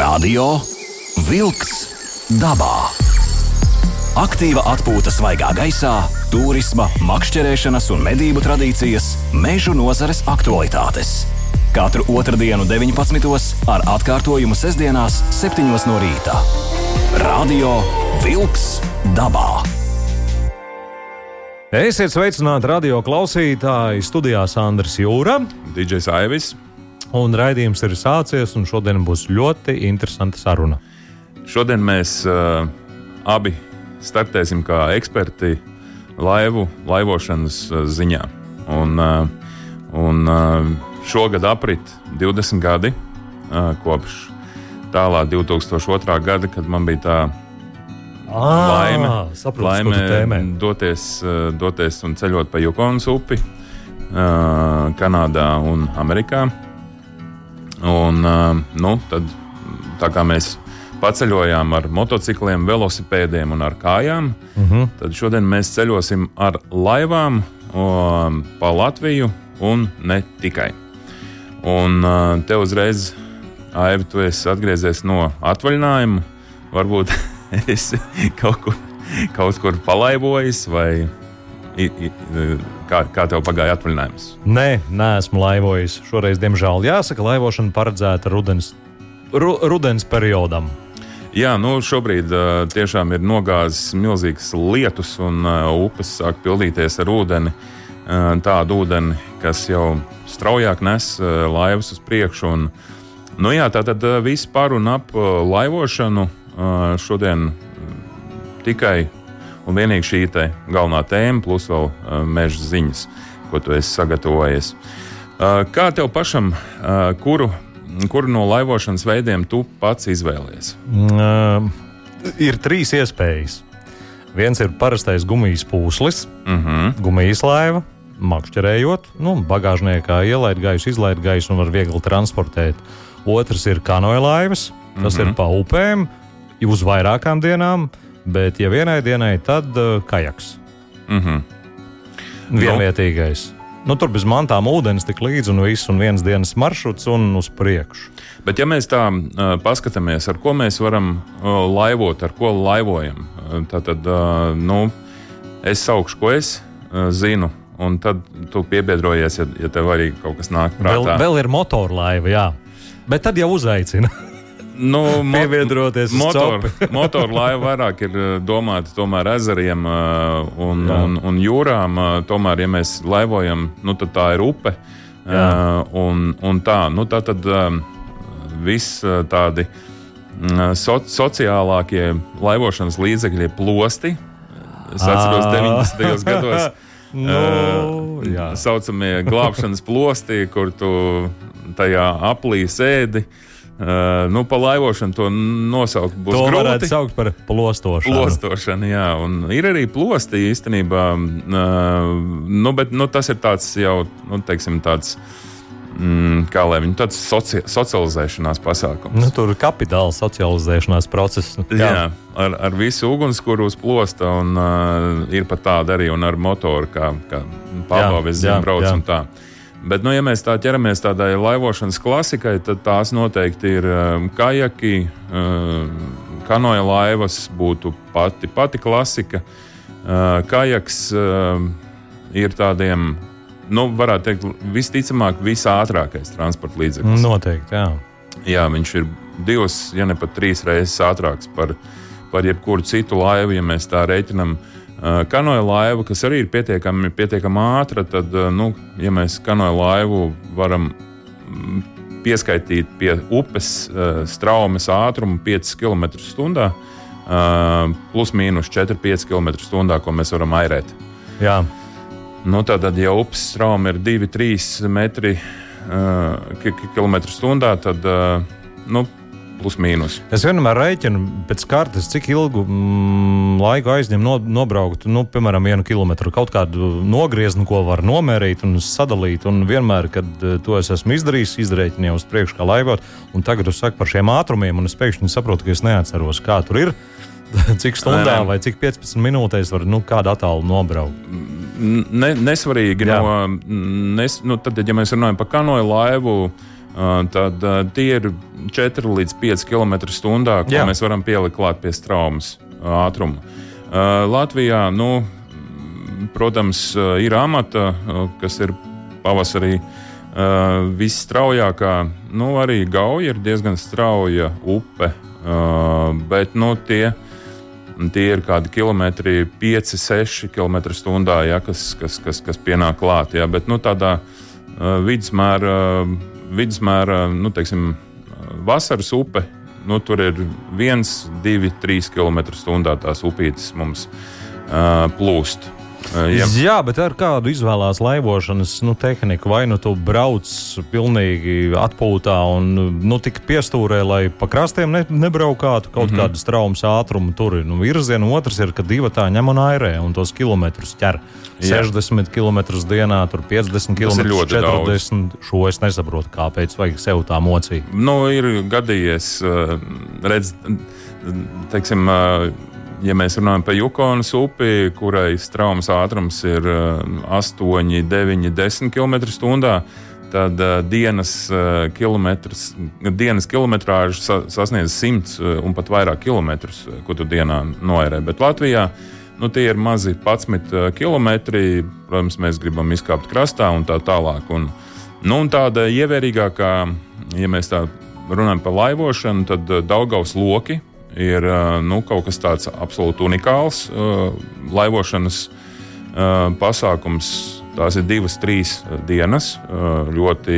Radio Wolks dabā. Aktīva atpūta svaigā gaisā, turisma, makšķerēšanas un medību tradīcijas, mežu nozares aktualitātes. Katru otrdienu, 19. ar atkārtojumu sestdienās, 7. no rīta. Radio Wolks dabā. Esiet sveicināti radio klausītāji. Studijā Sandrs Jūra. DJs Aivis. Un raidījums ir sācies, un šodien būs ļoti interesanta saruna. Šodien mēs uh, abi startēsim kā eksperti laivu laivošanas uh, ziņā. Un, uh, un uh, šogad aprit 20 gadi uh, kopš tālā 2002. gada, kad man bija tā laime, saprotu, laime doties, uh, doties un ceļot pa Jukonas upi uh, Kanādā un Amerikā. Un, uh, nu, tad, tā kā mēs paceļojām ar motocikliem, velosipēdiem un ar kājām, uh -huh. tad šodien mēs ceļosim ar laivām um, pa Latviju un ne tikai. Un uh, te uzreiz, Aivi, tu esi atgriezies no atvaļinājuma. Varbūt esi kaut kur, kaut kur palaivojis vai kā, kā tev pagāja atvaļinājums? Nē, neesmu laivojis. Šoreiz, diemžēl, jāsaka, laivošana paredzēta rudens, ru, rudens periodam. Jā, nu šobrīd uh, tiešām ir nogāzis milzīgs lietus, un uh, upes sāk pildīties ar ūdeni. Uh, tādu ūdeni, kas jau straujāk nes uh, laivas uz priekšu. Un, nu jā, tā tad uh, viss par un ap uh, laivošanu uh, šodien tikai un vienīgi šī galvenā tēma, plus vēl uh, meža ziņas, ko tu esi sagatavojies. Uh, kā tev pašam, uh, kuru, kuru no laivošanas veidiem tu pats izvēlējies? Uh, ir trīs iespējas. Viens ir parastais gumijas pūslis, uh Mhm. -huh. gumijas laiva, makšķerējot, nu, bagāžniekā ielaid gaisu, izlaid gaisu un var viegli transportēt. Otrs ir kanoja laivas, tas uh -huh. ir pa upēm, uz vairākām dienām, bet, ja vienai dienai, tad uh, kajaks. Uh -huh. Vienvietīgais. Nu, tur bez mantām ūdens tik līdzi un viss, un viens dienas maršruts un uz priekšu. Bet, ja mēs tā uh, paskatāmies, ar ko mēs varam uh, laivot, ar ko laivojam, uh, tad, uh, nu, es saukšu, ko es uh, zinu, un tad tu piebiedrojies, ja, ja tev arī kaut kas nāk Vēl, prātā. vēl ir motorlaiva, jā. Bet tad jau uzaicina. Nu, mo- Piebiedroties uz motor, copi. motoru laiva vairāk ir uh, domāta tomēr ezeriem uh, un, Jā. un, un jūrām. uh, Tomēr, ja mēs laivojam, nu, tad tā ir upe. Jā. Un, un tā, nu, tā tad viss tādi mm, so, sociālākie laivošanas līdzekļi ir plosti. Es atceros, Ā. 90. gados Nu, tā saucamie glābšanas plosti, kur tu tajā aplī sēdi. Uh, nu, pa laivošanu to nosaukt būs To grūti. saukt par plostošanu. Plostošana, jā, un ir arī plosti īstenībā. Uh, nu, bet nu, tas ir tāds jau, nu, teiksim, tāds. Mm, kā lai viņi tāds soci socializēšanās pasākums. Nu, tur ir kapitāla socializēšanās process. Nu, Jā, jā ar, ar visu ugunskura uz plosta, un uh, ir pat tāda arī ar motoru, kā, kā pārbaudas Jā, jā, Bet, nu, ja mēs tā ķeramies tādai laivošanas klasikai, tad tās noteikti ir um, kajaki, um, kanoja laivas būtu pati, pati klasika. Uh, kajaks ir tādiem, nu, varētu teikt, visticamāk, visātrākais transporta līdzeklis. Noteikti, jā. Jā, viņš ir divas, ja ne pat trīs reizes ātrāks par, par jebkuru citu laivu, ja mēs tā reiķinām. Uh, Kanoja laiva, kas arī ir pietiekami, pietiekami ātra, tad, uh, nu, ja mēs kanoja laivu varam mm, pieskaitīt pie upes uh, straumes ātrumu 5 km/h, plus mīnus 4-5 km/h, ko mēs varam airēt. jā. Nu, tātad, ja upes strauma ir 2-3 metri uh, stundā, tad uh, nu, plus mīnus. Es vienmēr rēķinu pēc kartes, cik ilgu mm, laiku aizņem no, nobraukt, nu, piemēram, vienu kilometru. Kaut kādu nogriezni, ko var nomērīt un sadalīt. Un vienmēr, kad eh, to es esmu izdarījis, izrēķinu jau uz priekšu, kā laivot. Un tagad es saku par šiem ātrumiem, un es pēkšņi saprotu, ka es neatceros, kā tur ir. cik stundā Nē. vai cik 15 minūtēs var nu, kādu attālu nobraukt. Ne, nesvarīgi, Jā. no, nes, nu, tad, ja mēs runājam par kanoju laivu, uh, tad uh, tie ir 4 līdz 5 km/h, ko Jā. mēs varam pielikt klāt pie straumes uh, ātruma. Uh, Latvijā, nu, protams, uh, ir amata, uh, kas ir pavasarī uh, visstraujākā. Nu, arī Gauja ir diezgan strauja upe, uh, bet nu, tie, tie ir kādi kilometri, 5, 6 km/h, ja, kas, kas, kas, kas pienāk klāt. Ja, bet nu, tādā uh, vidusmēra, vidusmēra nu, teiksim, vasaras upe. Nu, tur ir viens, divi, trīs km/h tās upītes mums uh, plūst. Uh, Jā. Jā, bet ar kādu izvēlās laivošanas nu, tehniku? Vai nu tu brauc pilnīgi atpūtā un nu, tik piestūrē, lai pa krastiem ne, nebraukātu kaut mm -hmm. kādu traumas ātrumu tur ir nu, virziena, otrs ir, ka divi tā ņem un airē un tos kilometrus ķer. Jā. 60 km dienā, tur 50 Tas ir km, ļoti 40. Šo es nesaprotu, kāpēc vajag sev tā mocīt. Nu, ir gadījies, uh, redz, teiksim, uh, ja mēs runājam par Jukonas upi, kurai straumas ātrums ir uh, 8, 9, 10 km/h. Tad uh, dienas, kilometrs, dienas kilometrāža sa, sasniedz 100 uh, un pat vairāk kilometrus, ko tu dienā noērē. Bet Latvijā nu, tie ir mazi 11 km. Protams, mēs gribam izkāpt krastā un tā tālāk. Un, nu, un tāda ievērīgākā, ja mēs tā runājam par laivošanu, tad Daugaus loki ir nu, kaut kas tāds absolūti unikāls. Laivošanas pasākums. Tās ir divas, trīs dienas. Ļoti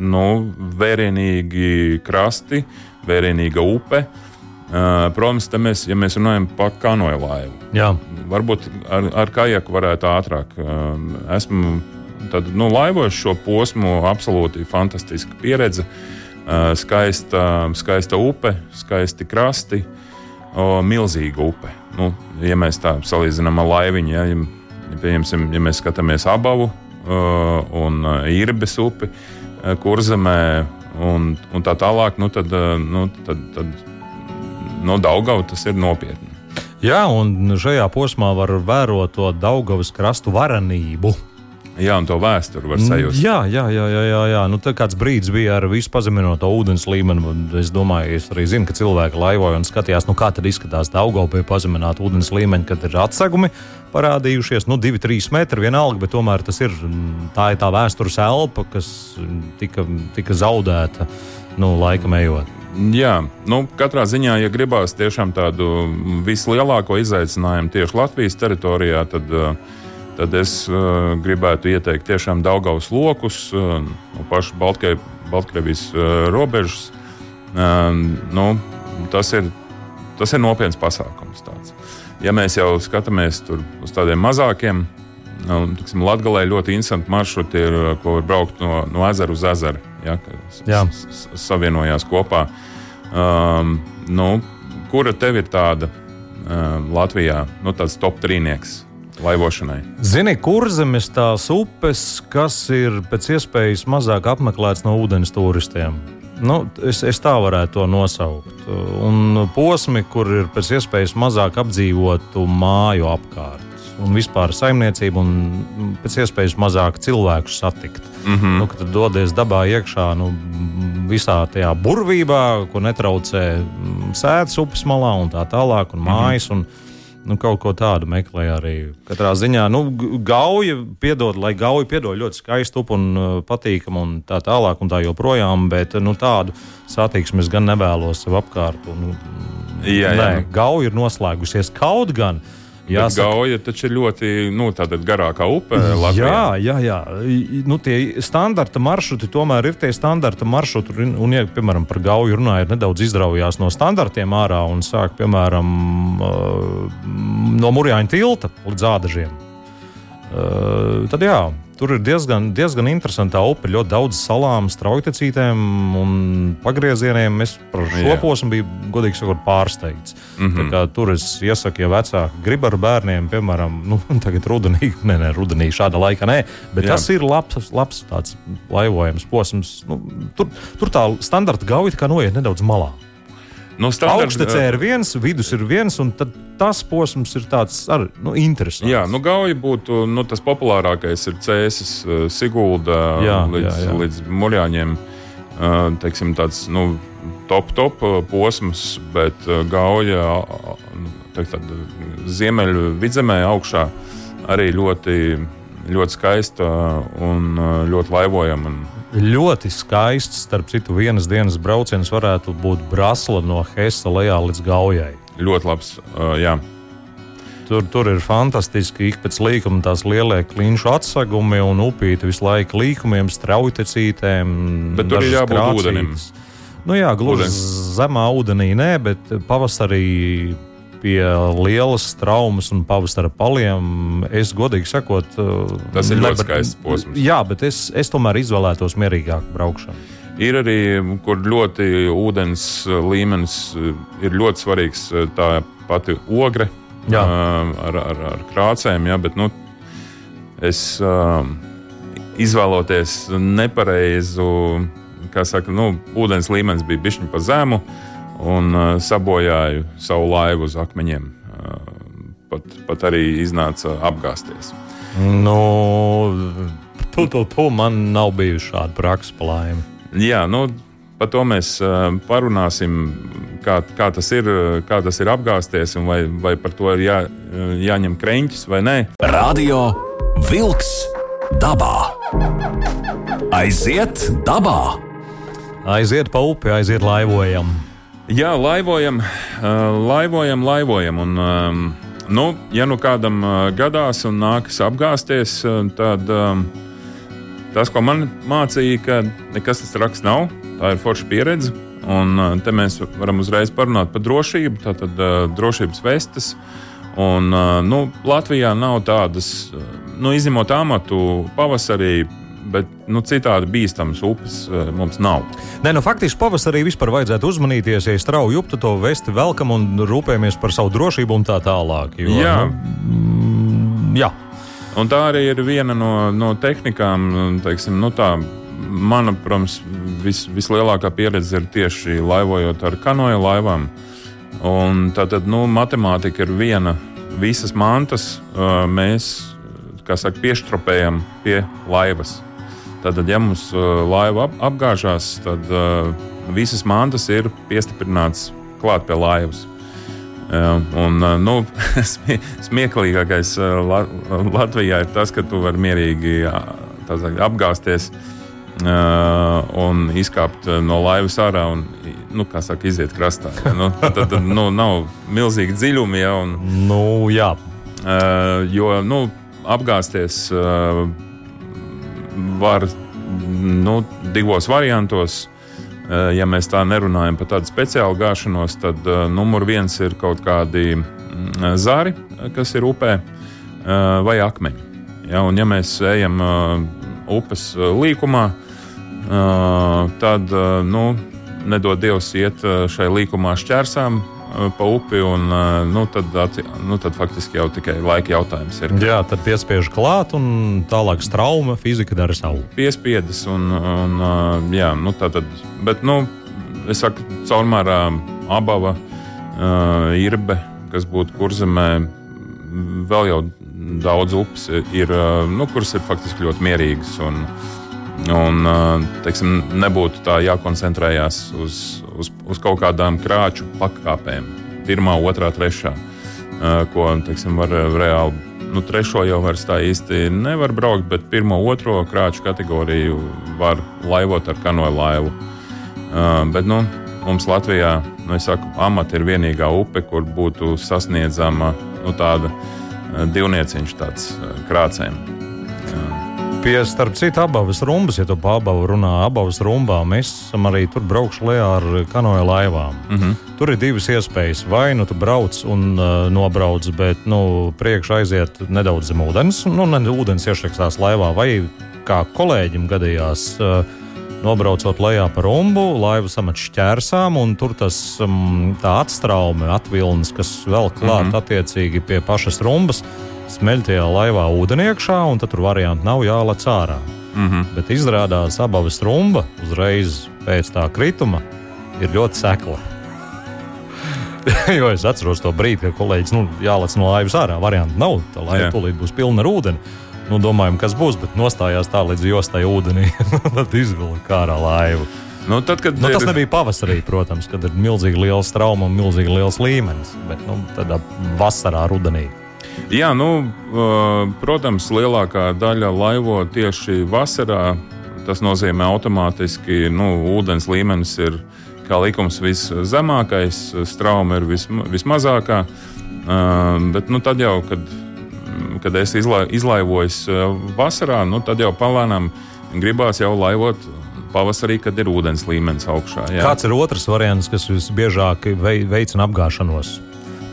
nu, vērienīgi krasti, vērienīga upe. Protams, mēs, ja mēs runājam par kanoju laivu, Jā, varbūt ar, ar kajaku varētu ātrāk. Esmu tad, nu, laivojis šo posmu, absolūti fantastiska pieredze. Uh, skaista, skaista upe, skaisti krasti, milzīga upe. Nu, ja mēs tā salīdzinām ar laiviņu, ja, ja, ja, mēs skatāmies abavu uh, un īrbes upi, uh, kurzemē un, un tā tālāk, nu, tad, nu, tad, tad no Daugava tas ir nopietni. Jā, un šajā posmā var vērot to Daugavas krastu varenību. Jā, un to vēsturi var sajust. Jā, jā, jā, jā, jā, jā. Nu, tad kāds brīdis bija ar visu pazeminoto ūdens līmeni. Es domāju, es arī zinu, ka cilvēki laivoja un skatījās, nu, kā tad izskatās Daugava pie pazemināta ūdens līmeņa, kad ir atsegumi parādījušies. Nu, divi, trīs metri vienalga, bet tomēr tas ir mm, tā, ir tā vēstures elpa, kas mm, tika, tika zaudēta nu, laikam ejot. Jā, nu, katrā ziņā, ja gribās tiešām tādu vislielāko izaicinājumu tieši Latvijas teritorijā, tad, uh, tad es uh, gribētu ieteikt tiešām Daugavas lokus, uh, no pašu Baltkai, Baltkrievijas uh, robežas. Uh, nu, tas, ir, tas ir nopietns pasākums. Tāds. Ja mēs jau skatāmies uz tādiem mazākiem, nu, tiksim, Latgalē ļoti interesanti maršruti ir, uh, ko var braukt no, no ezera uz ezeru. Ja, Jā. savienojās kopā. Um, nu, kura tev ir tāda um, Latvijā, nu, tāds top trīnieks laivošanai? Zini, kurzemes tās upes, kas ir pēc iespējas mazāk apmeklēts no ūdens turistiem. Nu, es, es tā varētu to nosaukt. Un posmi, kur ir pēc iespējas mazāk apdzīvotu māju apkārt. Un vispār saimniecību, un pēc iespējas mazāk cilvēku satikt. Mm -hmm. nu, kad dodies dabā iekšā, nu, visā tajā burvībā, ko netraucē sēdes upes malā un tā tālāk, un mājas. Mm -hmm. un, Nu, kaut ko tādu meklēju arī. Katrā ziņā, nu, gauja, piedod, lai gauja, piedod ļoti skaistu un uh, patīkamu un tā tālāk, un tā joprojām, bet nu, tādu satiksmi es gan nevēlos sev apkārt. Un, Jā, jā. nē, gauja ir noslēgusies kaut gan. Jāsaka, Gauja taču ir ļoti nu, garākā upe Latvijā. Jā, jā, jā. Nu, tie standarta maršruti tomēr ir tie standarta maršruti. Un, un ja, piemēram, par gauju runājot, nedaudz izraujās no standartiem ārā un sāk, piemēram, no Mūrjāņa tilta līdz ādažiem. Tad jā, tur ir diezgan, diezgan interesanta upe, ļoti daudz salām, straujtecītēm un pagriezieniem. Es par šo Jā. posmu biju, godīgi sakot, pārsteigts. Mm. -hmm. Tur es iesaku, ja vecāki grib ar bērniem, piemēram, nu, tagad rudenī, ne, ne, rudenī šāda laika nē, bet Jā. Tas ir labs, labs tāds laivojams posms. Nu, tur, tur tā standarta gauja kā noiet nedaudz malā. Nu, standarta- Augstecē ir viens, vidus ir viens, un tas posms ir tāds arī nu, interesants. Jā, nu, Gauja būtu nu, tas populārākais, ir Cēsis, eh, Sigulda Jā, līdz, jā, jā. līdz Muļāņiem. teiksim, tāds nu, top, top posms, bet gauja teikt, ziemeļu vidzemē augšā arī ļoti, ļoti skaista un ļoti laivojama. Ļoti skaists, starp citu, vienas dienas brauciens varētu būt Brasla no Hesa lejā līdz Gaujai. Ļoti labs, jā. Tur, tur ir fantastiski. Ik pēc līkuma tās lielie klinšu atsegumi un upīti visu laiku līkumiem, straujtecītēm. Bet tur ir jābūt krācītas. ūdenim. Nu jā, gluži zemā ūdenī nē, bet pavasarī pie lielas traumas un pavasara paliem. Es godīgi sakot, tas ir ne, ļoti skaists posms. Jā, bet es, es tomēr izvēlētos mierīgāku braukšanu. Ir arī, kur ļoti ūdens līmenis ir ļoti svarīgs, tā pati ogre jā. ar, ar, ar krācēm. Jā, bet, nu, es izvēloties nepareizu, kā saka, nu, ūdens līmenis bija bišķiņa pa zemu un sabojāju savu laivu uz akmeņiem. Pat, pat arī iznāca apgāzties. Nu, tu, tu, tu man nav bijusi šāda praksa palaima. Jā, nu, par to mēs parunāsim kā, kā, tas ir, kā tas ir apgāzties, un vai, vai par to ir jā, jāņem kreņķis vai nē. Radio Wolks dabā. Aiziet dabā! Aiziet pa upi, aiziet laivojam. Jā, laivojam, laivojam, laivojam. Un, nu, ja nu kādam gadās un nākas apgāzties, tad tas, ko man mācīja, ka nekas tas traks nav, tā ir forša pieredze. Un te mēs varam uzreiz parunāt par drošību, tātad drošības vestes. Un, nu, Latvijā nav tādas, nu, izņemot amatu pavasarī, bet nu, citādi bīstamas upes uh, mums nav. Nē, nu, faktiski pavasarī vispār vajadzētu uzmanīties, ja strauji uptu to vesti velkam un rūpējamies par savu drošību un tā tālāk. Jo, jā. Nu, mm, jā. Un tā arī ir viena no, no tehnikām, teiksim, nu, tā mana, protams, vis, vislielākā pieredze ir tieši laivojot ar kanoja laivām. Un tātad nu, matemātika ir viena. Visas mantas mēs saka, piešķropējam pie laivas. Tātad, ja mums laiva ap, apgāžās, tad uh, visas mantas ir piestiprināts klāt pie laivas. Uh, un, uh, nu, smieklīgākais Latvijā ir tas, ka tu vari mierīgi apgāzties uh, Uh, un izkāpt no laivas ārā un nu, saka, iziet krastā. Ja? Nu, tad tad nu, nav milzīgi dziļumi. Ja? Un, nu, jā. uh, jo nu, apgāzties uh, var nu, divos variantos. Uh, ja mēs tā nerunājam par tādu speciālu gāšanos, tad uh, numur viens ir kaut kādi uh, zari, kas ir upē, uh, vai akmeņi. Ja, un, ja mēs ejam uh, upes uh, līkumā, uh, tad, nu, nedod Dievs iet šai līkumā šķērsām pa upi, un nu, tad, nu, tad faktiski jau tikai laika jautājums ir. Jā, tad piespiež klāt, un tālāk strauma fizika dara savu. Piespiedas, un, un jā, nu, tā tad, bet, nu, es saku, caurmērā abava, irbe, kas būtu kurzemē, vēl jau daudz upes ir, nu, kuras ir faktiski ļoti mierīgas. Un, Un, teiksim, nebūtu tā jākoncentrējās uz, uz, uz kaut kādām krāču pakāpēm, pirmā, otrā, trešā, ko teiksim, var reāli. Nu, trešo jau vairs tā īsti nevar braukt, bet pirmo, otro krāču kategoriju var laivot ar kanoju laivu. Uh, bet nu, mums Latvijā, nu, saku, amata ir vienīgā upe, kur būtu sasniedzama nu, tāda divnieciņš tāds krācēm pie, starp citu, abas rumbas, ja tu pa abavu runā, abas rumbām, mēs esam arī tur braukuši lejā ar kanoja laivām. Mm -hmm. Tur ir divas iespējas. Vai nu tu brauc un uh, nobrauc, bet nu, priekšā aiziet nedaudz zem ūdens, nu, ne ūdens iešakstās laivā, vai kā kolēģim gadījās. Uh, Nobraucot lejā pa rumbu, laiva samet šķērsām, un tur tas um, atstraume, atvilnis, kas vēl klāt mm -hmm. attiecīgi pie pašas rumbas, smeļ tajā laivā ūdeni iekšā, un tad tur varianti nav jālec ārā. Mm -hmm. Bet izrādās, abas rumba uzreiz pēc tā krituma ir ļoti sekla. jo es atceros to brīdi, kad kolēģis nu, jālec no laivas ārā. Variantu nav. Tā laiva tūlīt būs pilna ar ūdeni. Nu, domājam, kas būs, bet nostājās tā līdz jostai ūdenī. tad izvilka ārā laivu. Nu, tad, kad Nu, tas ir- nebija pavasarī, protams, kad ir milzīgi liels trauma un milzīgi liels līmenis. Bet nu, tādā vasarā, rudenī. Jā, nu, protams, lielākā daļa laivo tieši vasarā. Tas nozīmē automātiski, ka nu, ūdens līmenis ir kā likums viszemākais, strauma ir visma, vismazākā. Bet nu, tad jau, kad, kad es izla, izlaivojos vasarā, nu, tad jau palēnām gribās jau laivot pavasarī, kad ir ūdens līmenis augšā. Jā. Kāds ir otrs variants, kas visbiežāk vei- veicina apgāšanos?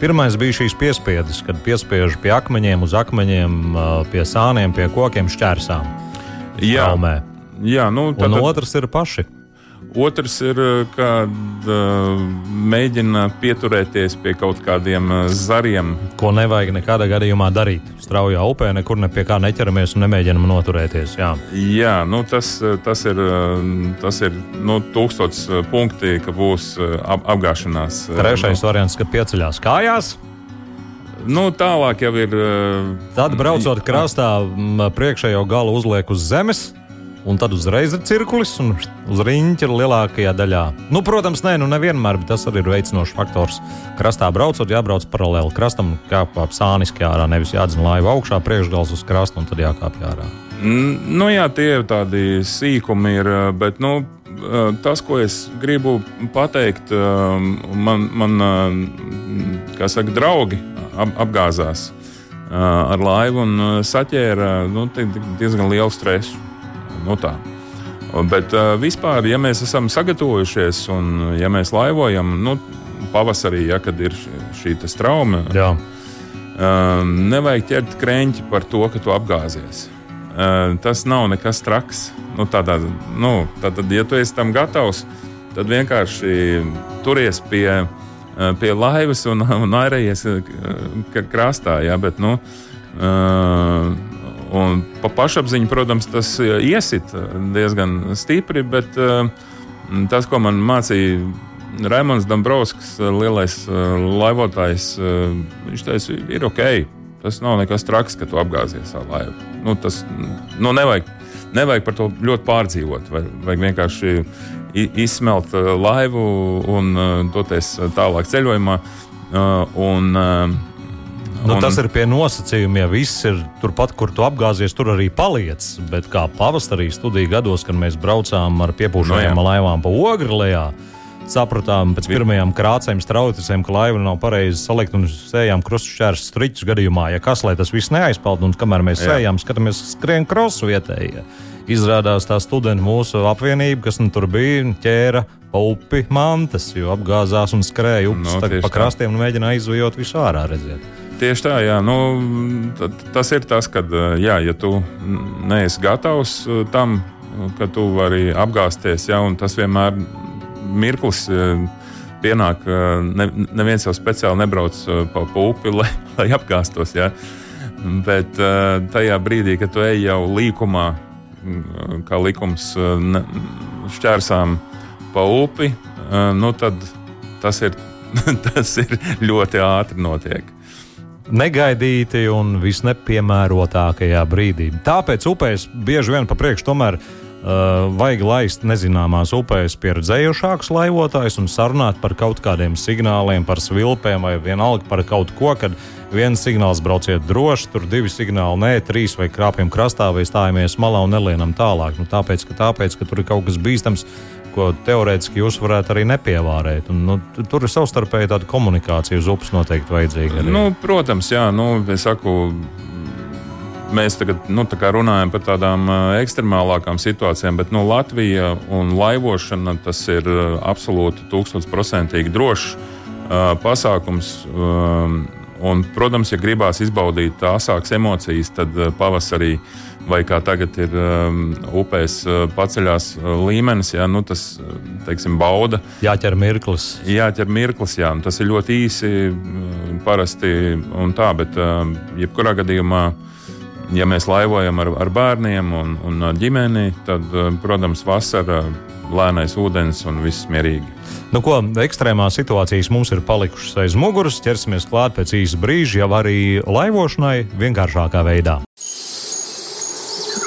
Pirmais bija šīs piespiedes, kad piespiež pie akmeņiem, uz akmeņiem, pie sāniem, pie kokiem šķērsām. jā, Traumē. jā nu, Un tad, otrs ir paši. Otrs ir, kad uh, mēģina pieturēties pie kaut kādiem uh, zariem. Ko nevajag nekādā gadījumā darīt. Straujā upē nekur ne pie kā neķeramies un nemēģinam noturēties. Jā. Jā, nu, tas, tas ir, tas ir nu, tūkstots punkti, ka būs ap, apgāšanās. Trešais variants, kad pieceļās kājās. Nu, tālāk jau ir. Tad, braucot krastā, priekšējo galu uzliek uz zemes. Un tad uzreiz ir cirkulis, un uz rīņķa ir lielākajā daļā. Nu, protams, nē, nu nevienmēr, bet tas arī ir veicinošs faktors. Krastā braucot, jābrauc paralēli krastam, kāpj sāniski ārā, nevis jādzina laiva augšā, priekšgals uz krasta un tad jākāpj ārā. Mm, Nu, jā, tie ir tādi sīkumi, ir, bet nu, tas, ko es gribu pateikt, man, man kā saka, draugi ap, apgāzās ar laivu un saķēra nu, diezgan lielu stresu. Nu, tā. Bet eh, vispār, ja mēs esam sagatavojušies un ja mēs laivojam, nu, pavasarī, ja, kad ir šī, trauma, Jā. Um, nevajag ķert krēķi par to, ka tu apgāzies. Uh, tas nav nekas traks. Nu, tādā, nu, tad, ja tu esi tam gatavs, tad vienkārši turies pie, pie laivas un, un airējies krastā. Ja, bet, nu, uh, un pa pašapziņu, protams, tas uh, iesit diezgan stipri, bet uh, tas, ko man mācīja Raimons Dombrovskis, lielais laivotājs, viņš teica, ir ok. Tas nav nekas traks, ka tu apgāzies ar laivu. Nu, tas nu, nevajag, nevajag par to ļoti pārdzīvot. Vajag vienkārši izsmelt laivu un doties tālāk ceļojumā. Un, Nu, un- tas ir pie nosacījuma, ja viss ir turpat, kur tu apgāzies, tur arī paliec. Bet kā pavasarī studiju gados, kad mēs braucām ar piepūšajām No no jā. laivām pa ogri lejā, sapratām pēc pirmajām krācēm, strauticēm, ka laiva nav pareizi salikta un sējām krustašķērs striķus gadījumā. Ja kas, lai tas viss neaizpeld, un kamēr mēs Jā. sējām, skatāmies skrien krosu vietējie. Izrādās tā studenti mūsu apvienība, kas nu, tur bija, ķēra pa upi mantas, jo apgāzās un skrēja upes Nu, no, tieši pa krastiem un mēģināja izvijot visu ārā. Redziet. Tieši tā, jā. Nu, tas ir tas, ka, jā, ja tu neesi gatavs uh, tam, ka tu vari apgāzties, jā, un tas vienmēr mirklis uh, pienāk. Ne, neviens jau speciāli nebrauc pa, pa upi, lai, lai apgāztos. Jā. Bet tajā brīdī, kad tu ej jau līkumā, mm, kā likums šķērsām pa upi, nu tad tas ir, tas ir ļoti ātri notiek. Negaidīti un visnepiemērotākajā brīdī. Tāpēc upēs bieži vien pa priekšu tomēr uh, vajag laist nezināmās upēs pieredzējušākus laivotājus un sarunāt par kaut kādiem signāliem, par svilpēm vai vienalga par kaut ko, kad viens signāls brauciet droši, tur divi signāli, nē, trīs vai krāpjam krastā vai stājamies malā un nelienam tālāk. Nu, tāpēc, ka, tāpēc, ka tur ir kaut kas bīstams. Ko teorētiski jūs varētu arī nepievārēt. Un, nu, tu- tur ir savstarpēji tāda komunikācija uz upes noteikti vajadzīga. arī. Nu, protams, jā, nu, es saku, mēs tagad nu, tā runājam par tādām ekstremālākām situācijām, bet nu, Latvija un laivošana tas ir absolūti tūkstošprocentīgi drošs ā, pasākums. ā, Un, protams, ja gribās izbaudīt asākas emocijas, tad pavasarī vai kā tagad ir um, upēs ā, paceļās ā, līmenis, jā, nu, tas teiksim, bauda. Jāķer mirklis. Jāķer mirklis, jā, tas ir ļoti īsi, mm, parasti un tā, bet um, jebkurā gadījumā, ja mēs laivojam ar, ar bērniem un, un ģimeni, tad, um, protams, vasara, lēnais ūdens un viss mierīgi. Nu, ko ekstrēmās situācijas mums ir palikušas aiz muguras, ķersimies klāt pēc īsa brīža, jau arī laivošanai vienkāršākā veidā.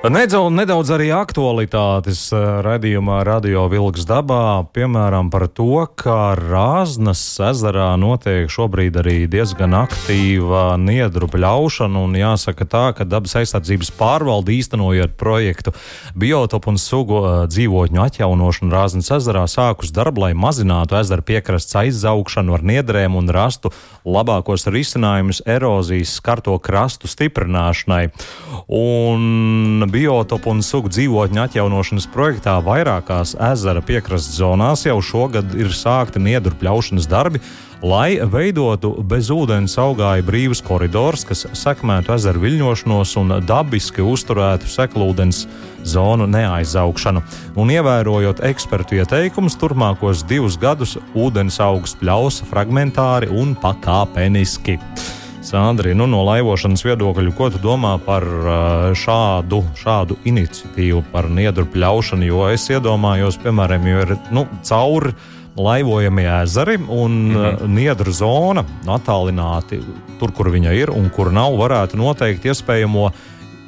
Nedaudz, nedaudz arī aktualitātes eh, raidījumā Radio Vilks dabā, piemēram, par to, ka Rāznas ezerā notiek šobrīd arī diezgan aktīva niedru pļaušana, un jāsaka tā, ka dabas aizsardzības pārvalde īstenojot projektu biotopu un sugu eh, dzīvotņu atjaunošanu Rāznas ezerā sākus darbu, lai mazinātu ezera piekrasts aizaugšanu ar niedrēm un rastu labākos risinājumus erozijas skarto krastu stiprināšanai. Un biotopu un sugu dzīvotņu atjaunošanas projektā vairākās ezera piekrastes zonās jau šogad ir sākti niedru pļaušanas darbi, lai veidotu bez ūdens augāju brīvus koridors, kas sekmētu ezeru viļņošanos un dabiski uzturētu seklūdens zonu neaizaugšanu. Un ievērojot ekspertu ieteikumus, turpmākos divus gadus ūdens augs pļaus fragmentāri un pakāpeniski. Sandri, nu, no laivošanas viedokļa, ko tu domā par šādu, šādu iniciatīvu, par niedru pļaušanu? Jo es iedomājos, piemēram, jo ir nu, cauri laivojamie ezeri un mm -hmm. niedru zona attālināti tur, kur viņa ir un kur nav, varētu noteikt iespējamo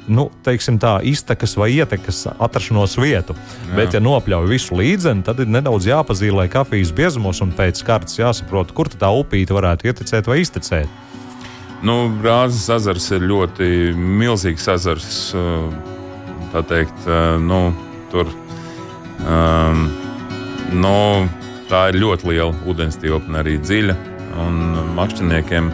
nu, teiksim, tā, iztekas vai ietekas atrašanos vietu. Jā. Bet, ja nopļauj visu līdzeni, tad ir nedaudz jāpazīmē kafijas biezumos un pēc kārtas jāsaprot, kur tā upīte varētu ietekmēt vai iztecēt. Nu, Rāzes ezers ir ļoti milzīgs ezers. Tā teikt, nu, tur, um, nu, tā ir ļoti liela ūdens tilpne, arī dziļa. Un makšķerniekiem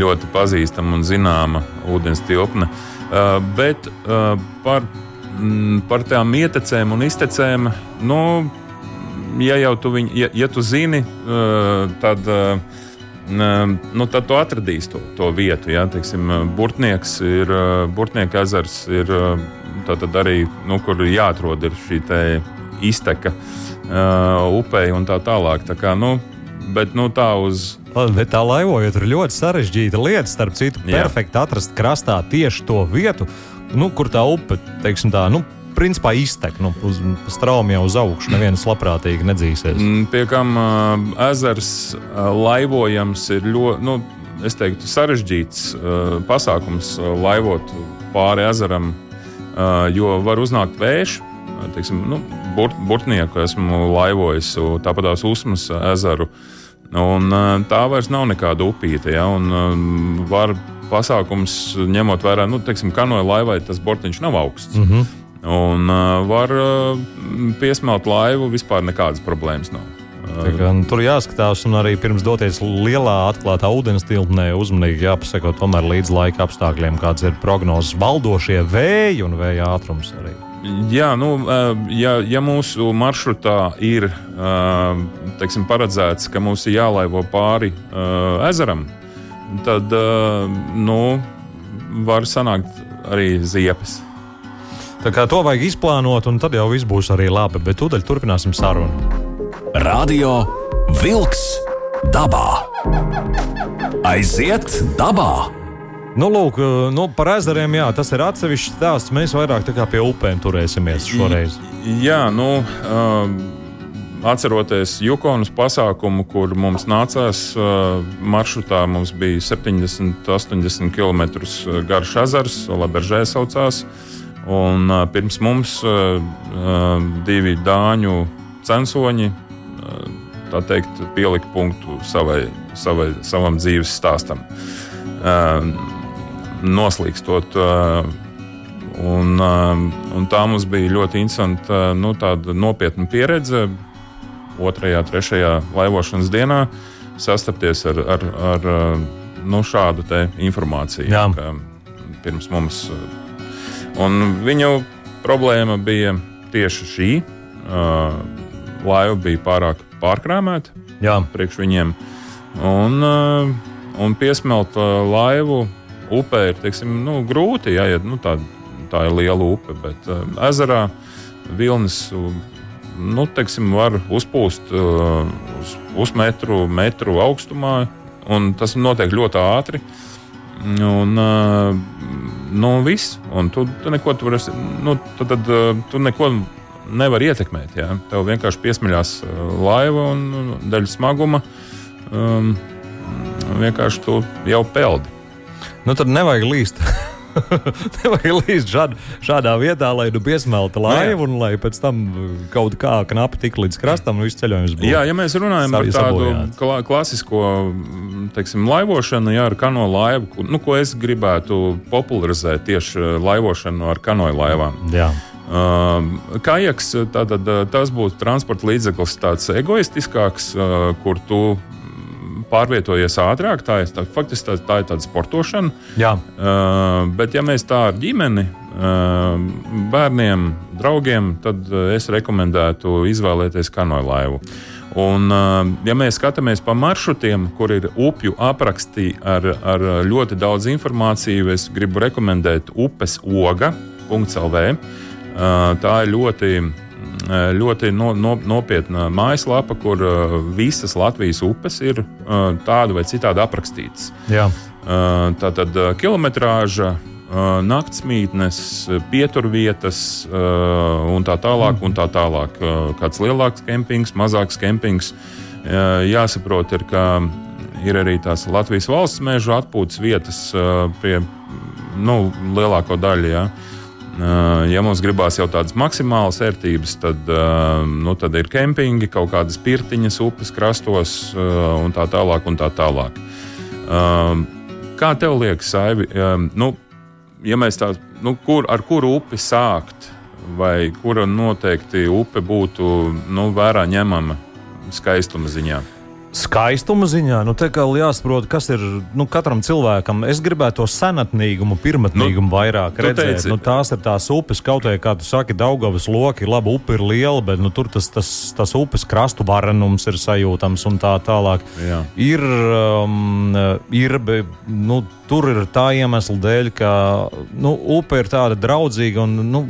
ļoti pazīstama un zināma ūdens tilpne. Uh, bet uh, par, m, par tām ietecēm un iztecēm, nu, ja jau tu, viņ, ja, ja tu zini, uh, tad. Uh, nu, tad tu atradīsi to, to vietu. Ja? Teiksim, Burtnieks ir Burtnieka ezers, ir arī nu, kur jāatrod šī izteka uh, upei un tā tālāk. Tā kā, nu, bet nu, tā uz. Bet tā laivojot, ir ļoti sarežģīta lieta. Starp citu, perfekti atrast krastā tieši to vietu, nu, kur tā upe, teiksim tā, nu, principā iztek nu, uz straumja uz augšu. Neviens labprātīgi nedzīsies. Mm, pie kam uh, ezers uh, laivojams ir ļoti. Nu, Es teiktu, sarežģīts uh, pasākums uh, laivot pāri ezeram, uh, jo var uznākt vējš. Uh, teiksim, nu, burt, burtnieku esmu laivojis, tāpat tās Usmas ezeru. Un, tā vairs nav nekāda upīte. Ja, un, uh, var pasākums ņemot vērā, nu, teiksim, kanoja laivai tas bortiņš nav augsts. Mm -hmm. Un uh, var uh, piesmelt laivu, vispār nekādas problēmas nav. Kā, nu, tur jāskatās, un arī pirms doties lielā atklātā ūdens tilpnē, uzmanīgi jāpasako tomēr līdz laika apstākļiem, kāds ir prognozes valdošie vēji un vēja ātrums arī. Jā, nu, ja, ja mūsu maršrutā ir teiksim, paredzēts, ka mums ir jālaivo pāri ezeram, tad nu, var sanākt arī ziepes. Tā kā to vajag izplānot, un tad jau viss būs arī labi. Bet tūdaļ turpināsim sarunu. Radio Wolks dabā. Aiziet dabā! Nu, lūk, nu, par ezeriem, jā, tas ir atsevišķs stāsts. Mēs vairāk pie upēm turēsimies šoreiz. Jā, nu, uh, atceroties Jukonas pasākumu, kur mums nācās uh, maršrutā, mums bija 70, 80 km garš ezers, Laberžē saucās. Uh, Un, uh, pirms mums uh, uh, divi dāņu censoņi uh, teikt, pielika punktu savai, savai, savam dzīves stāstam. Uh, noslīkstot. Uh, un, uh, un tā mums bija ļoti interesanta, uh, nu, nopietna pieredze. Otrajā, trešajā laivošanas dienā sastapties ar, ar, ar nu, šādu informāciju. Jā. Pirms mums Un viņu problēma bija tieši šī. Uh, laiva bija pārāk pārkrāmēta priekš viņiem. Un, uh, un piesmelt uh, laivu upē ir teiksim, nu, grūti. Jā, ja, nu, tā, tā ir liela upe, bet uh, ezerā vilnis nu, teiksim, var uzpūst uh, uz, uz metru, metru augstumā. Tas notiek ļoti ātri. Un, uh, nu, viss. Un tu, tu neko tur esi, nu, tu, tad, tu neko nevar ietekmēt. Jā. Tev vienkārši piesmeļās laiva un, un daļa smaguma. Um, vienkārši tu jau peldi. Nu, tad nevajag līst. nevajag līdz šād, šādā vietā, lai nu piesmeltu nu laivu un lai pēc tam kaut kā knapi tik līdz krastam un viss ceļojums būtu. Jā, ja mēs runājam par tādu kla klasisko teiksim, laivošanu, jā, ar kano laivu, nu, ko es gribētu popularizēt tieši laivošanu ar kanoju laivām. Jā. Uh, Kājaks tātad, tas būtu transporta līdzeklis tāds egoistiskāks, uh, kur tu pārvietojies ātrāk. Tā ir, tā, faktiski tā, tā ir tāda sportošana. Jā. Uh, bet, ja mēs tā ar ģimeni, uh, bērniem, draugiem, tad es rekomendētu izvēlēties kanoju laivu. Un, uh, ja mēs skatāmies pa maršrutiem, kur ir upju apraksti ar, ar ļoti daudz informācijas, es gribu rekomendēt upes oga.lv. Uh, tā ir ļoti ļoti no, no, nopietna mājaslapa, kur uh, visas Latvijas upes ir uh, tāda vai citādi aprakstītas. Jā. Tā tad kilometrāža, naktsmītnes, pieturvietas un tā tālāk. Un tā tālāk. Kāds lielāks kempings, mazāks kempings. Jāsaprot, ir, ka ir arī tās Latvijas valsts meža atpūtas vietas pie nu, lielāko daļu. Ja. Uh, Ja mums gribās jau tādas maksimālas vērtības, tad, nu, tad ir kempingi, kaut kādas pirtiņas, upes krastos un tā tālāk. Un tā tālāk. Kā tev liekas, Saivi, nu, ja mēs tā, nu, kur, ar kuru upi sākt, vai kura noteikti upe būtu nu, vērā ņemama skaistuma ziņā? Skaistuma ziņā, nu, te kā jāsaprot, kas ir nu, katram cilvēkam. Es gribētu to senatnīgumu, pirmotnīgumu nu, vairāk redzēt. Teici, nu, tās ir tās upes, kaut kā, kā tu saki, Daugavas loki, labi, upe ir liela, bet nu, tur tas, tas, tas upes krastu varenums ir sajūtams un tā tālāk. Jā. Ir, um, ir nu, tur ir tā iemesla dēļ, ka nu, upe ir tāda draudzīga un nu,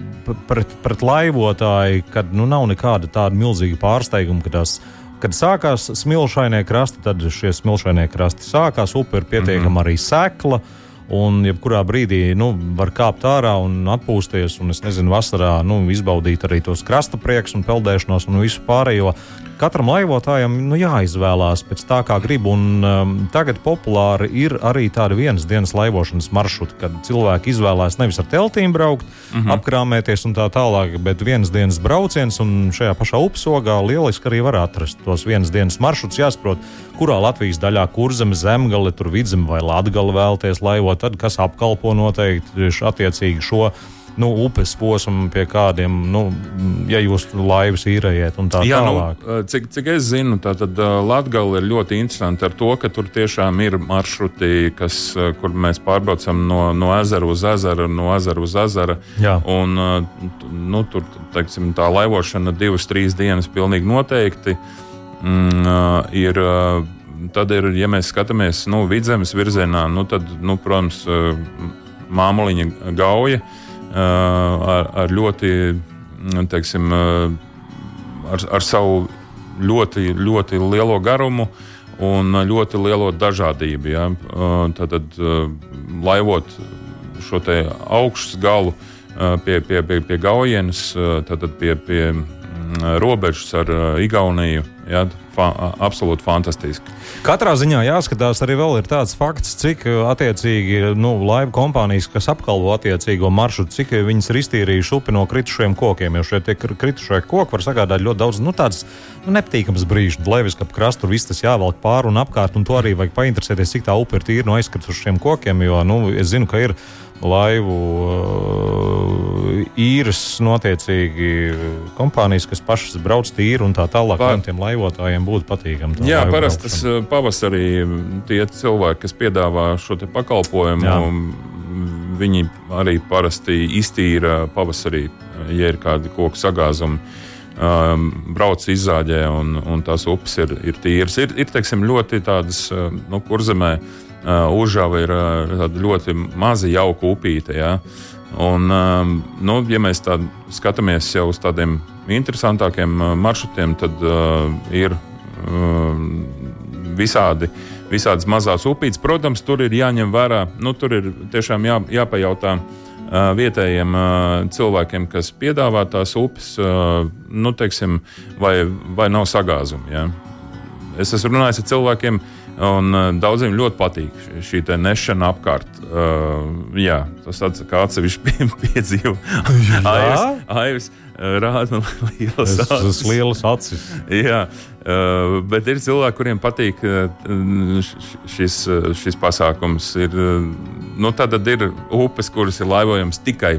pret, pret laivotāju, kad nu, nav nekāda tāda milzīga pārsteiguma, ka tās ir Kad sākās smilšainie krasti, tad šie smilšainie krasti sākās. Upe ir pietiekami mm -hmm. arī sekla. Un jebkurā brīdī nu, var kāpt ārā un atpūsties, un es nezinu, vasarā nu, izbaudīt arī tos krasta prieks un peldēšanos un visu pārējo katram laivotājam nu, jāizvēlās pēc tā, kā grib. Un, um, tagad populāri ir arī tādi vienas dienas laivošanas maršruti, kad cilvēki izvēlās nevis ar teltīm braukt, mhm. -huh. apkrāmēties un tā tālāk, bet vienas dienas brauciens. Un šajā pašā upsogā lieliski arī var atrast tos vienas dienas maršrutus. Jāsaprot, kurā Latvijas daļā kurzeme, zemgale, tur vidzeme vai latgale vēlties laivot, tad kas apkalpo noteikti attiecīgi šo nu, upes posmu, pie kādiem, nu, ja jūs laivas īrējat un tā Jā, nu, tālāk. Nu, cik, cik es zinu, tad Latvija ir ļoti interesanti ar to, ka tur tiešām ir maršruti, kas, kur mēs pārbraucam no, no ezera uz ezeru, no ezera uz ezeru. Un, nu, tur teiksim, tā laivošana divas, trīs dienas pilnīgi noteikti mm, ir. Tad, ir, ja mēs skatāmies nu, vidzemes virzienā, nu, tad, nu, protams, māmuliņa gauja. Ar, ar ļoti, teiksim, ar, ar savu ļoti, ļoti lielo garumu un ļoti lielo dažādību. Ja? Tad, laivot šo augšas galu pie, pie, pie, pie gaujienas, tad pie, pie robežas ar Igauniju. Ja? Fa absolūti fantastiski. Katrā ziņā jāskatās arī vēl ir tāds fakts, cik attiecīgi nu, laivu kompānijas, kas apkalpo attiecīgo maršrutu, cik viņas ir iztīrījuši upi no kritušiem kokiem. Jo šie kritušie koki var sagādāt ļoti daudz nu, tādas nu, nepatīkamas brīžus. Levis, ka krastā tur viss tas jāvelk pāri un apkārt, un to arī vajag painteresēties, cik tā upe ir tīra no aizkritušiem kokiem. Jo nu, es zinu, ka ir laivu uh, īres notiecīgi kompānijas, kas pašas brauc tīri un tā tālāk. Pār... Tiem laivotājiem būtu patīkami. Jā, parasti tas uh, pavasarī tie cilvēki, kas piedāvā šo pakalpojumu, Jā. viņi arī parasti iztīra pavasarī, ja ir kādi koku sagāzumi. Um, brauc izzāģē, un, un tās upes ir, ir tīras. Ir, ir teiksim, ļoti tādas, uh, nu, kurzemē, uh, Uh, Užava ir uh, ļoti maza jauka upīte. Ja? Un, um, nu, ja mēs skatāmies jau uz tādiem interesantākiem maršrutiem, tad uh, ir visādi visādas mazās upītes. Protams, tur ir jāņem vērā, nu, tur ir tiešām jā, jāpajautā vietējiem cilvēkiem, kas piedāvā tās upes, nu, teiksim, vai, vai nav sagāzumi. Ja? Es esmu runājis ar cilvēkiem, un daudziem ļoti patīk šī nešana apkārt. Uh, jā, tas tāds kā atsevišķi piedzīvojums. Aivis rāda man lielas acis. Lielas acis. jā, uh, bet ir cilvēki, kuriem patīk šis, šis pasākums. Ir, nu, tad ir upes, kuras ir laivojams tikai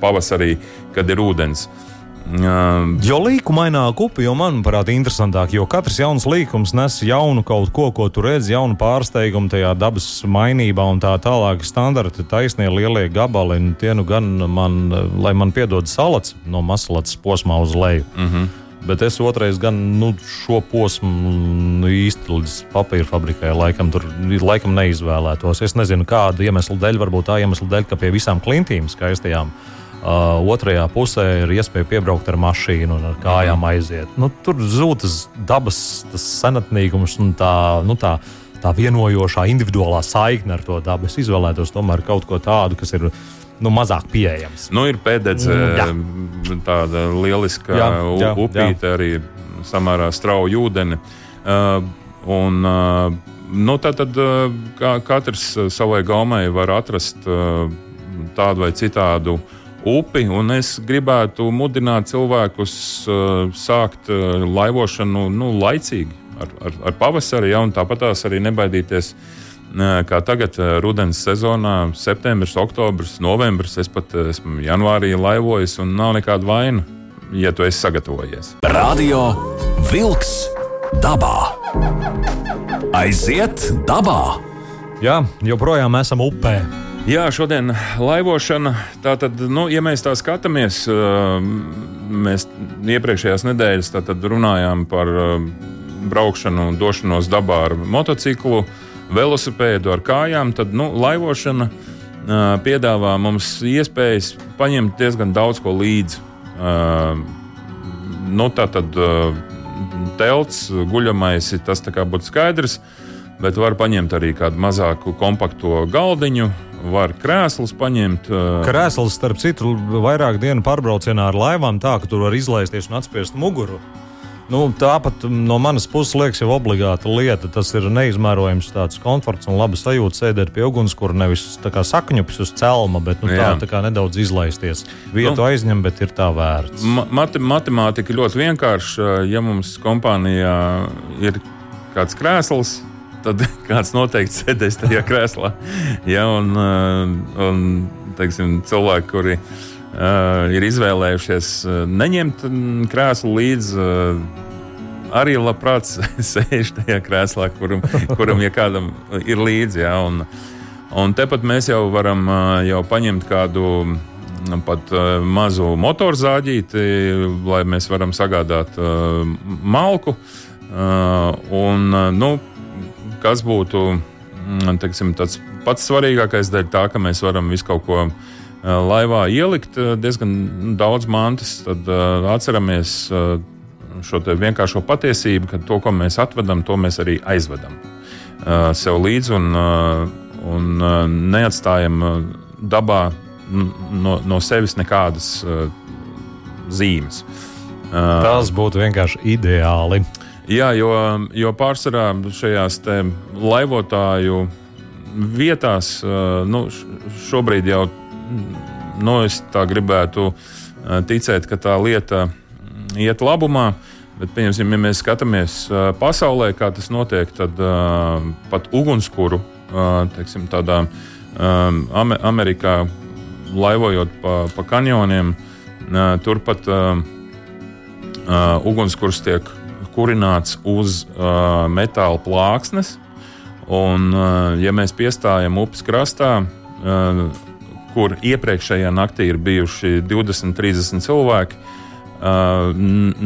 pavasarī, kad ir ūdens. Uh, Um, jo līkumaināk upe, jo manuprāt, interesantāk, jo katrs jauns līkums nes jaunu kaut ko, ko tu redzi, jaunu pārsteigumu tajā dabas mainībā un tā tālāk. Standarti taisnie lielie gabali, un tie nu gan man, lai man piedod salats no masalats posmā uz leju. Mm -hmm. Bet es otrais gan nu, šo posmu nu, īsti līdz papīra fabrikai laikam, tur, laikam neizvēlētos. Es nezinu, kāda iemesla dēļ, varbūt tā iemesla dēļ, ka pie visām klintīm skaistajām Uh, otrajā pusē ir iespēja piebraukt ar mašīnu un ar kājām mhm. aiziet. Nu, tur zūd tas dabas tas senatnīgums un tā, nu, tā, tā vienojošā individuālā saikne ar to dabu. Es izvēlētos tomēr kaut ko tādu, kas ir nu, mazāk pieejams. Nu, ir pēdējais mm, tāda lieliska jā, jā, upīte, jā. arī samērā strauja ūdeni. Uh, un, uh, nu, tad, tad kā katrs savai gaumai var atrast uh, tādu vai citādu uh, upi. Es gribētu mudināt cilvēkus uh, sākt uh, laivošanu nu, laicīgi, ar, ar, ar pavasari, ja, un tāpat arī nebaidīties. Uh, kā tagad, rudens sezonā, septembris, oktobris, novembris, es pat esmu janvārī laivojis, un nav nekāda vaina, ja tu esi sagatavojies. Radio Wolks dabā! Aiziet dabā! Jā, joprojām esam upē. Jā, šodien laivošana. Tātad, nu, ja mēs tā skatāmies, mēs iepriekšējās nedēļas runājām par braukšanu, došanos dabā ar motociklu, velosipēdu, ar kājām, tad nu, laivošana piedāvā mums iespējas paņemt diezgan daudz ko līdzi. Nu, tā tad telts, guļamais, tas būtu skaidrs, bet var paņemt arī kādu mazāku kompaktu galdiņu, var krēslus paņemt. Krēsls, starp citu, vairāk dienu pārbraucienā ar laivām, tā ka tur var izlaisties un atspiest muguru. Nu, tāpat no manas puses liekas, jau obligāta lieta. Tas ir neizmērojams tāds komforts un laba sajūta sēdēt pie ugunskura. Nevis tā kā sakņupis uz celma, bet nu, tā, tā kā nedaudz izlaisties. Vietu nu, aizņem, bet ir tā vērts. Mati matemātika ļoti vienkārša. Ja mums kompānijā ir kāds krēsls, tad kāds noteikti sēdēs tajā krēslā. Ja, un, uh, un teiksim, cilvēki, kuri uh, ir izvēlējušies uh, neņemt mm, krēslu līdzi, uh, arī labprāt sēž tajā krēslā, kuram, kuram ja kādam ir līdzi. Ja, un, un tepat mēs jau varam jau paņemt kādu mm, pat mazu motorzāģīti, lai mēs varam sagādāt malku. Un, nu, kas būtu mm, teiksim, pats svarīgākais dēļ tā, ka mēs varam visu kaut ko laivā ielikt diezgan daudz mantas, tad atceramies šo vienkāršo patiesību, ka to, ko mēs atvedam, to mēs arī aizvedam sev līdzi un, un neatstājam dabā no, no sevis nekādas zīmes. Tas būtu vienkārši ideāli. Jā, jo, jo pārsvarā šajās laivotāju vietās, nu, šobrīd jau nu, es tā gribētu ticēt, ka tā lieta iet labumā. Bet, pieņemsim, ja mēs skatāmies pasaulē, kā tas notiek, tad uh, pat ugunskura, uh, teiksim, tādā um, Amerikā laivojot pa, pa kanjoniem, uh, turpat uh, uh, ugunskurs tiek kurināts uz uh, metāla plāksnes. Un, uh, ja mēs piestājam upes krastā, uh, kur iepriekšējā naktī ir bijuši 20, 30 cilvēki, uh,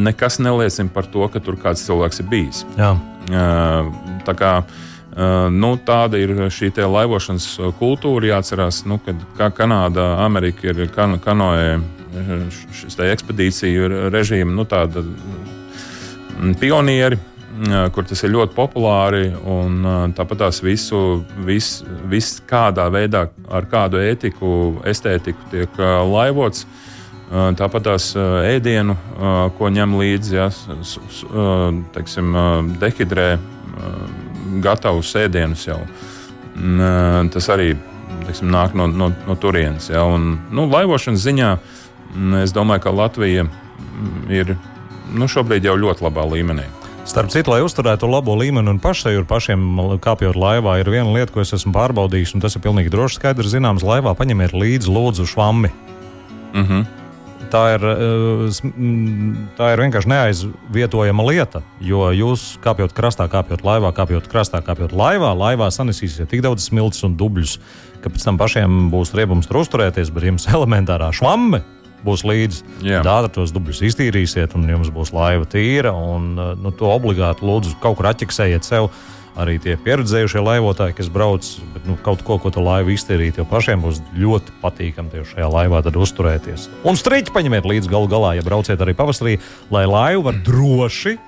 nekas neliecina par to, ka tur kāds cilvēks ir bijis. Jā. Uh, tā kā, uh, nu, tāda ir šī laivošanas kultūra. Jāatcerās, nu, ka Kanāda, Amerika ir kan kanoē šis ekspedīciju režīma nu, tāda pionieri kur tas ir ļoti populāri. Un, tāpat tās visu, vis, vis kādā veidā, ar kādu ētiku, estētiku tiek laivots. Tāpat tās ēdienu, ko ņem līdzi, ja, teiksim, dehidrē gatavus ēdienus jau. Tas arī teiksim, nāk no, no, no turienes. Ja, un, nu, laivošanas ziņā es domāju, ka Latvija ir nu, šobrīd jau ļoti labā līmenī. Starp citu, lai uzturētu labo līmeni un pašsajūtu pašiem kāpjot laivā, ir viena lieta, ko es esmu pārbaudījis, un tas ir pilnīgi droši skaidrs. Zināms, laivā paņemiet līdzi lūdzu švammi. Mm -hmm. Tā ir, eh, tā ir vienkārši neaizvietojama lieta. Jo jūs kāpjot krastā, kāpjot laivā, kāpjot krastā, kāpjot laivā, laivā sanesīsiet tik daudz smilts un dubļus, ka pēc tam pašiem būs riebums tur uzturēties, bet jums elementārā švamme būs līdzi. Dāta tos dubļus iztīrīsiet, un jums būs laiva tīra. Un, eh, nu, to obligāti lūdzu kaut kur atķeksējiet sev. Arī tie pieredzējušie laivotāji, kas brauc, bet nu, kaut ko, ko to laivu iztīrīt, jo pašiem būs ļoti patīkami tieši šajā laivā uzturēties. Un strīķi paņemiet līdzi galu galā, ja brauciet arī pavasarī, lai laivu var droši,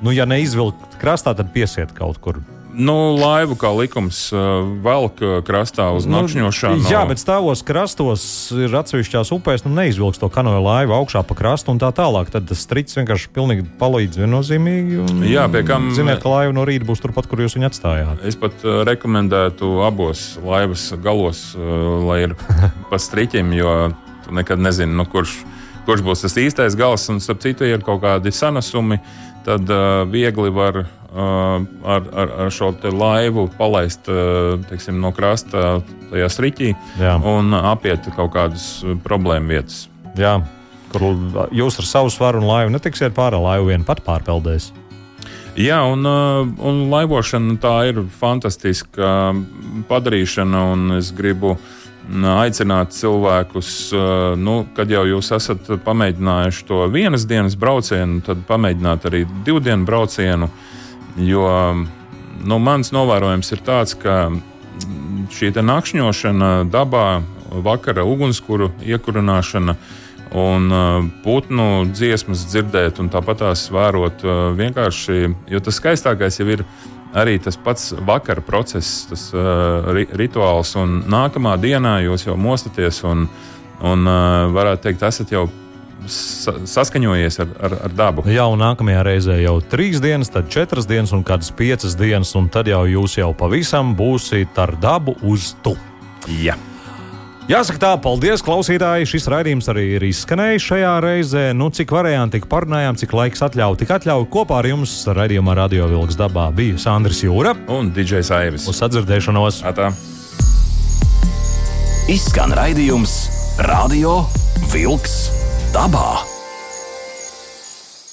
nu, ja neizvilkt krastā, tad piesiet kaut kur Nu, laivu kā likums uh, velk uh, krastā uz nu, nakšņošanu. Jā, bet stāvos krastos ir atsevišķās upēs, nu neizvilks to kanoja laivu augšā pa krastu un tā tālāk. Tad tas strits vienkārši pilnīgi palīdz viennozīmīgi. Un, Jā, pie kam. Ziniet, ka laiva no rīta būs turpat, kur jūs viņu atstājāt. Es pat uh, rekomendētu abos laivas galos, lai ir pa striķim, jo tu nekad nezini, nu, kurš, kurš būs tas īstais gals. Un, starp citu, ir kaut kādi sanasumi, tad uh, viegli var ar, ar, ar šo laivu palaist teiksim, no krasta tajā striķī Jā. un apiet kaut kādas problēmu vietas. Jā. Kur jūs ar savu svaru un laivu netiksiet pāri laivu vien pat pārpeldēs. Jā, un, un laivošana tā ir fantastiska padarīšana, un es gribu aicināt cilvēkus, nu, kad jau jūs esat pamēģinājuši to vienas dienas braucienu, tad pamēģināt arī divu dienu braucienu. Uh, Jo nu, mans novērojums ir tāds, ka šī nakšņošana dabā, vakara ugunskura iekurināšana un uh, putnu dziesmas dzirdēt, un tāpat tās vērot uh, vienkārši, jo tas skaistākais jau ir arī tas pats vakara process, tas uh, ri rituāls, un nākamā dienā jūs jau mostaties un, un varētu teikt, esat jau saskaņojies ar, ar, ar dabu. Jā, un nākamajā reizē jau trīs dienas, tad četras dienas un kādas piecas dienas, un tad jau jūs jau pavisam būsiet ar dabu uz tu. Jā. Jāsaka, tā, paldies, klausītāji. Šis raidījums arī ir izskanējis šajā reizē. Nu, cik varējām, tik parunājām, cik laiks atļauj, tik atļauj. Kopā ar jums raidījumā Radio Vilks dabā bija Sandrs Jūra un Digijs Aivis. Uz sadzirdēšanos! Atā. Izskan raidījums Radio Vilks dabā.